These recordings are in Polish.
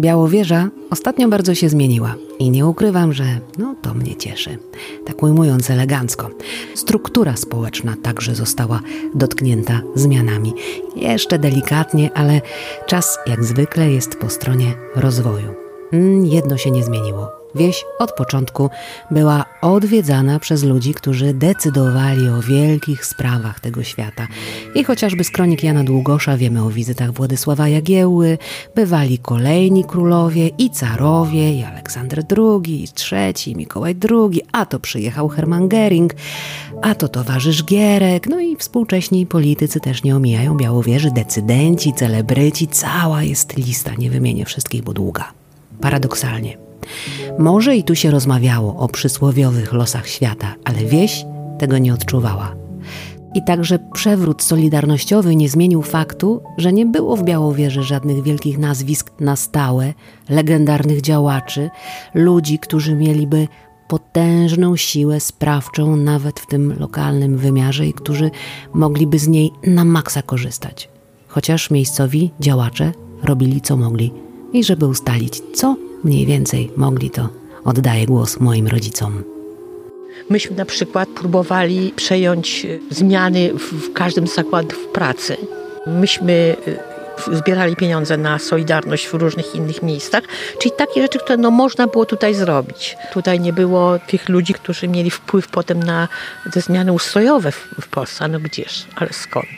Białowieża ostatnio bardzo się zmieniła i nie ukrywam, że no to mnie cieszy. Tak ujmując elegancko. Struktura społeczna także została dotknięta zmianami. Jeszcze delikatnie, ale czas jak zwykle jest po stronie rozwoju. Mm, jedno się nie zmieniło. Wieś od początku była odwiedzana przez ludzi, którzy decydowali o wielkich sprawach tego świata. I chociażby z kronik Jana Długosza wiemy o wizytach Władysława Jagiełły, bywali kolejni królowie i carowie, i Aleksander II, i III, i Mikołaj II, a to przyjechał Hermann Gering, a to towarzysz Gierek, no i współcześni politycy też nie omijają Białowieży, decydenci, celebryci, cała jest lista, nie wymienię wszystkich, bo długa. Paradoksalnie. Może i tu się rozmawiało o przysłowiowych losach świata, ale wieś tego nie odczuwała. I także przewrót solidarnościowy nie zmienił faktu, że nie było w Białowieży żadnych wielkich nazwisk na stałe, legendarnych działaczy, ludzi, którzy mieliby potężną siłę sprawczą nawet w tym lokalnym wymiarze i którzy mogliby z niej na maksa korzystać. Chociaż miejscowi działacze robili co mogli i żeby ustalić, co mniej więcej mogli, to oddaję głos moim rodzicom. Myśmy na przykład próbowali przejąć zmiany w każdym zakładzie pracy. Myśmy zbierali pieniądze na Solidarność w różnych innych miejscach, czyli takie rzeczy, które no, można było tutaj zrobić. Tutaj nie było tych ludzi, którzy mieli wpływ potem na te zmiany ustrojowe w, w Polsce. No gdzież, ale skąd?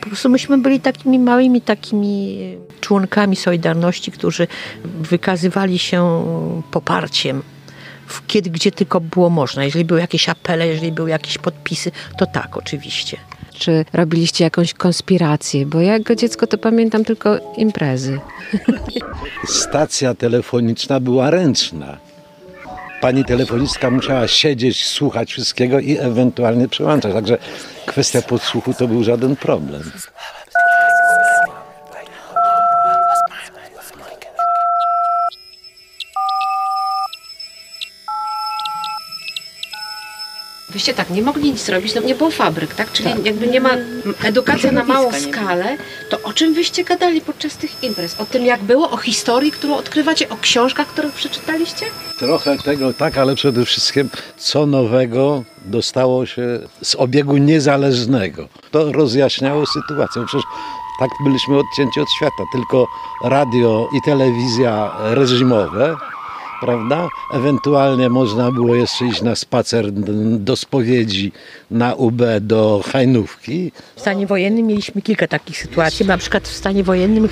Po prostu myśmy byli takimi małymi takimi członkami Solidarności, którzy wykazywali się poparciem kiedy, gdzie tylko było można. Jeżeli były jakieś apele, jeżeli były jakieś podpisy, to tak, oczywiście czy robiliście jakąś konspirację, bo ja jako dziecko to pamiętam tylko imprezy. Stacja telefoniczna była ręczna. Pani telefonistka musiała siedzieć, słuchać wszystkiego i ewentualnie przełączać. Także kwestia podsłuchu to był żaden problem. Wyście tak, nie mogli nic robić, no nie było fabryk, tak? Czyli tak. jakby nie ma edukacja na małą skalę, to o czym wyście gadali podczas tych imprez? O tym jak było, o historii, którą odkrywacie, o książkach, które przeczytaliście? Trochę tego tak, ale przede wszystkim co nowego dostało się z obiegu niezależnego. To rozjaśniało sytuację. Przecież tak byliśmy odcięci od świata. Tylko radio i telewizja reżimowe prawda? Ewentualnie można było jeszcze iść na spacer do spowiedzi na UB do Hajnówki. W stanie wojennym mieliśmy kilka takich sytuacji. Na przykład w stanie wojennym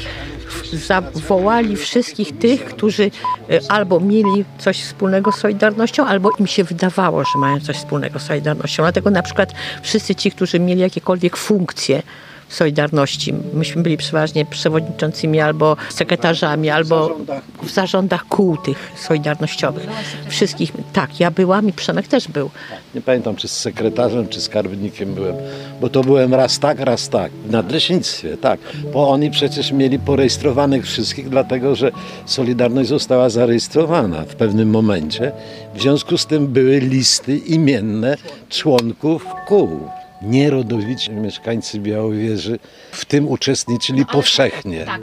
zawołali wszystkich tych, którzy e, albo mieli coś wspólnego z Solidarnością, albo im się wydawało, że mają coś wspólnego z Solidarnością. Dlatego na przykład wszyscy ci, którzy mieli jakiekolwiek funkcje Solidarności. Myśmy byli przeważnie przewodniczącymi albo sekretarzami, albo w zarządach kół tych solidarnościowych. Wszystkich, tak, ja byłam i Przemek też był. Nie pamiętam, czy z sekretarzem, czy skarbnikiem byłem, bo to byłem raz tak, raz tak. W nadleśnictwie, tak. Bo oni przecież mieli porejestrowanych wszystkich, dlatego że Solidarność została zarejestrowana w pewnym momencie. W związku z tym były listy imienne członków kół nierodowici mieszkańcy Białowieży w tym uczestniczyli no, powszechnie. Tak.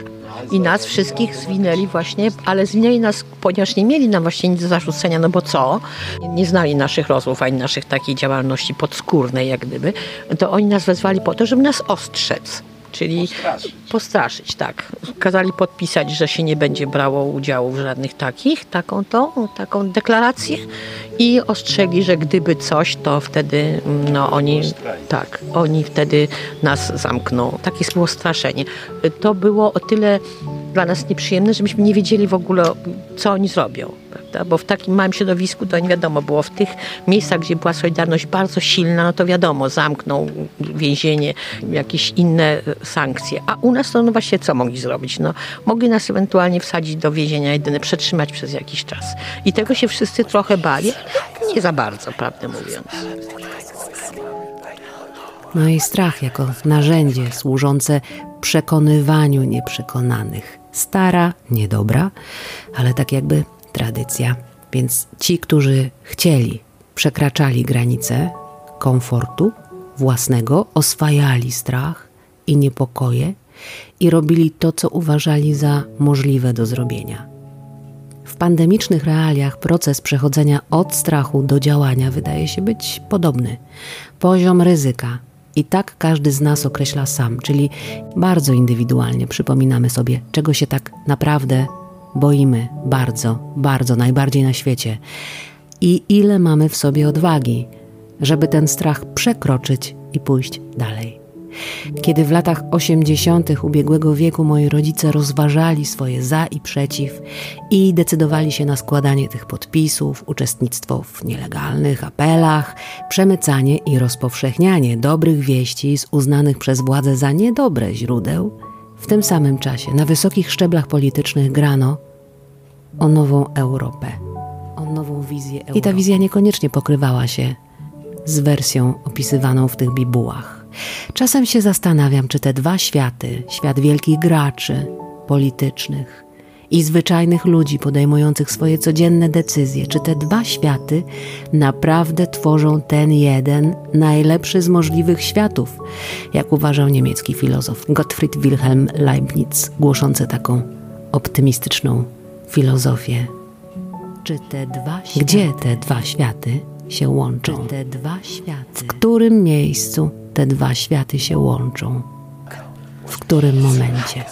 I nas wszystkich zwinęli właśnie, ale zwinęli nas, ponieważ nie mieli nam właśnie nic do zarzucenia, no bo co? Nie znali naszych rozmów, ani naszych takiej działalności podskórnej jak gdyby, to oni nas wezwali po to, żeby nas ostrzec czyli postraszyć. postraszyć. tak. Kazali podpisać, że się nie będzie brało udziału w żadnych takich, taką tą, taką deklarację i ostrzegli, że gdyby coś, to wtedy no oni, tak, oni wtedy nas zamkną. Takie było straszenie. To było o tyle dla nas nieprzyjemne, że myśmy nie wiedzieli w ogóle, co oni zrobią. Prawda? Bo w takim małym środowisku to nie wiadomo było. W tych miejscach, gdzie była Solidarność bardzo silna, no to wiadomo, zamknął więzienie, jakieś inne e, sankcje. A u nas to no właśnie co mogli zrobić? No, mogli nas ewentualnie wsadzić do więzienia jedyne, przetrzymać przez jakiś czas. I tego się wszyscy trochę bali. Nie za bardzo, prawdę mówiąc. No i strach jako narzędzie służące przekonywaniu nieprzekonanych. Stara, niedobra, ale tak jakby tradycja. Więc ci, którzy chcieli, przekraczali granice komfortu własnego, oswajali strach i niepokoje i robili to, co uważali za możliwe do zrobienia. W pandemicznych realiach proces przechodzenia od strachu do działania wydaje się być podobny. Poziom ryzyka i tak każdy z nas określa sam, czyli bardzo indywidualnie przypominamy sobie, czego się tak naprawdę boimy bardzo, bardzo, najbardziej na świecie i ile mamy w sobie odwagi, żeby ten strach przekroczyć i pójść dalej. Kiedy w latach 80. ubiegłego wieku moi rodzice rozważali swoje za i przeciw i decydowali się na składanie tych podpisów, uczestnictwo w nielegalnych apelach, przemycanie i rozpowszechnianie dobrych wieści z uznanych przez władze za niedobre źródeł, w tym samym czasie na wysokich szczeblach politycznych grano o nową Europę, o nową wizję Europy. I ta wizja niekoniecznie pokrywała się z wersją opisywaną w tych bibułach. Czasem się zastanawiam, czy te dwa światy, świat wielkich graczy politycznych i zwyczajnych ludzi podejmujących swoje codzienne decyzje, czy te dwa światy naprawdę tworzą ten jeden, najlepszy z możliwych światów, jak uważał niemiecki filozof Gottfried Wilhelm Leibniz, głoszący taką optymistyczną filozofię. Czy te dwa światy, Gdzie te dwa światy się łączą? Czy te dwa światy? W którym miejscu te dwa światy się łączą? W którym momencie?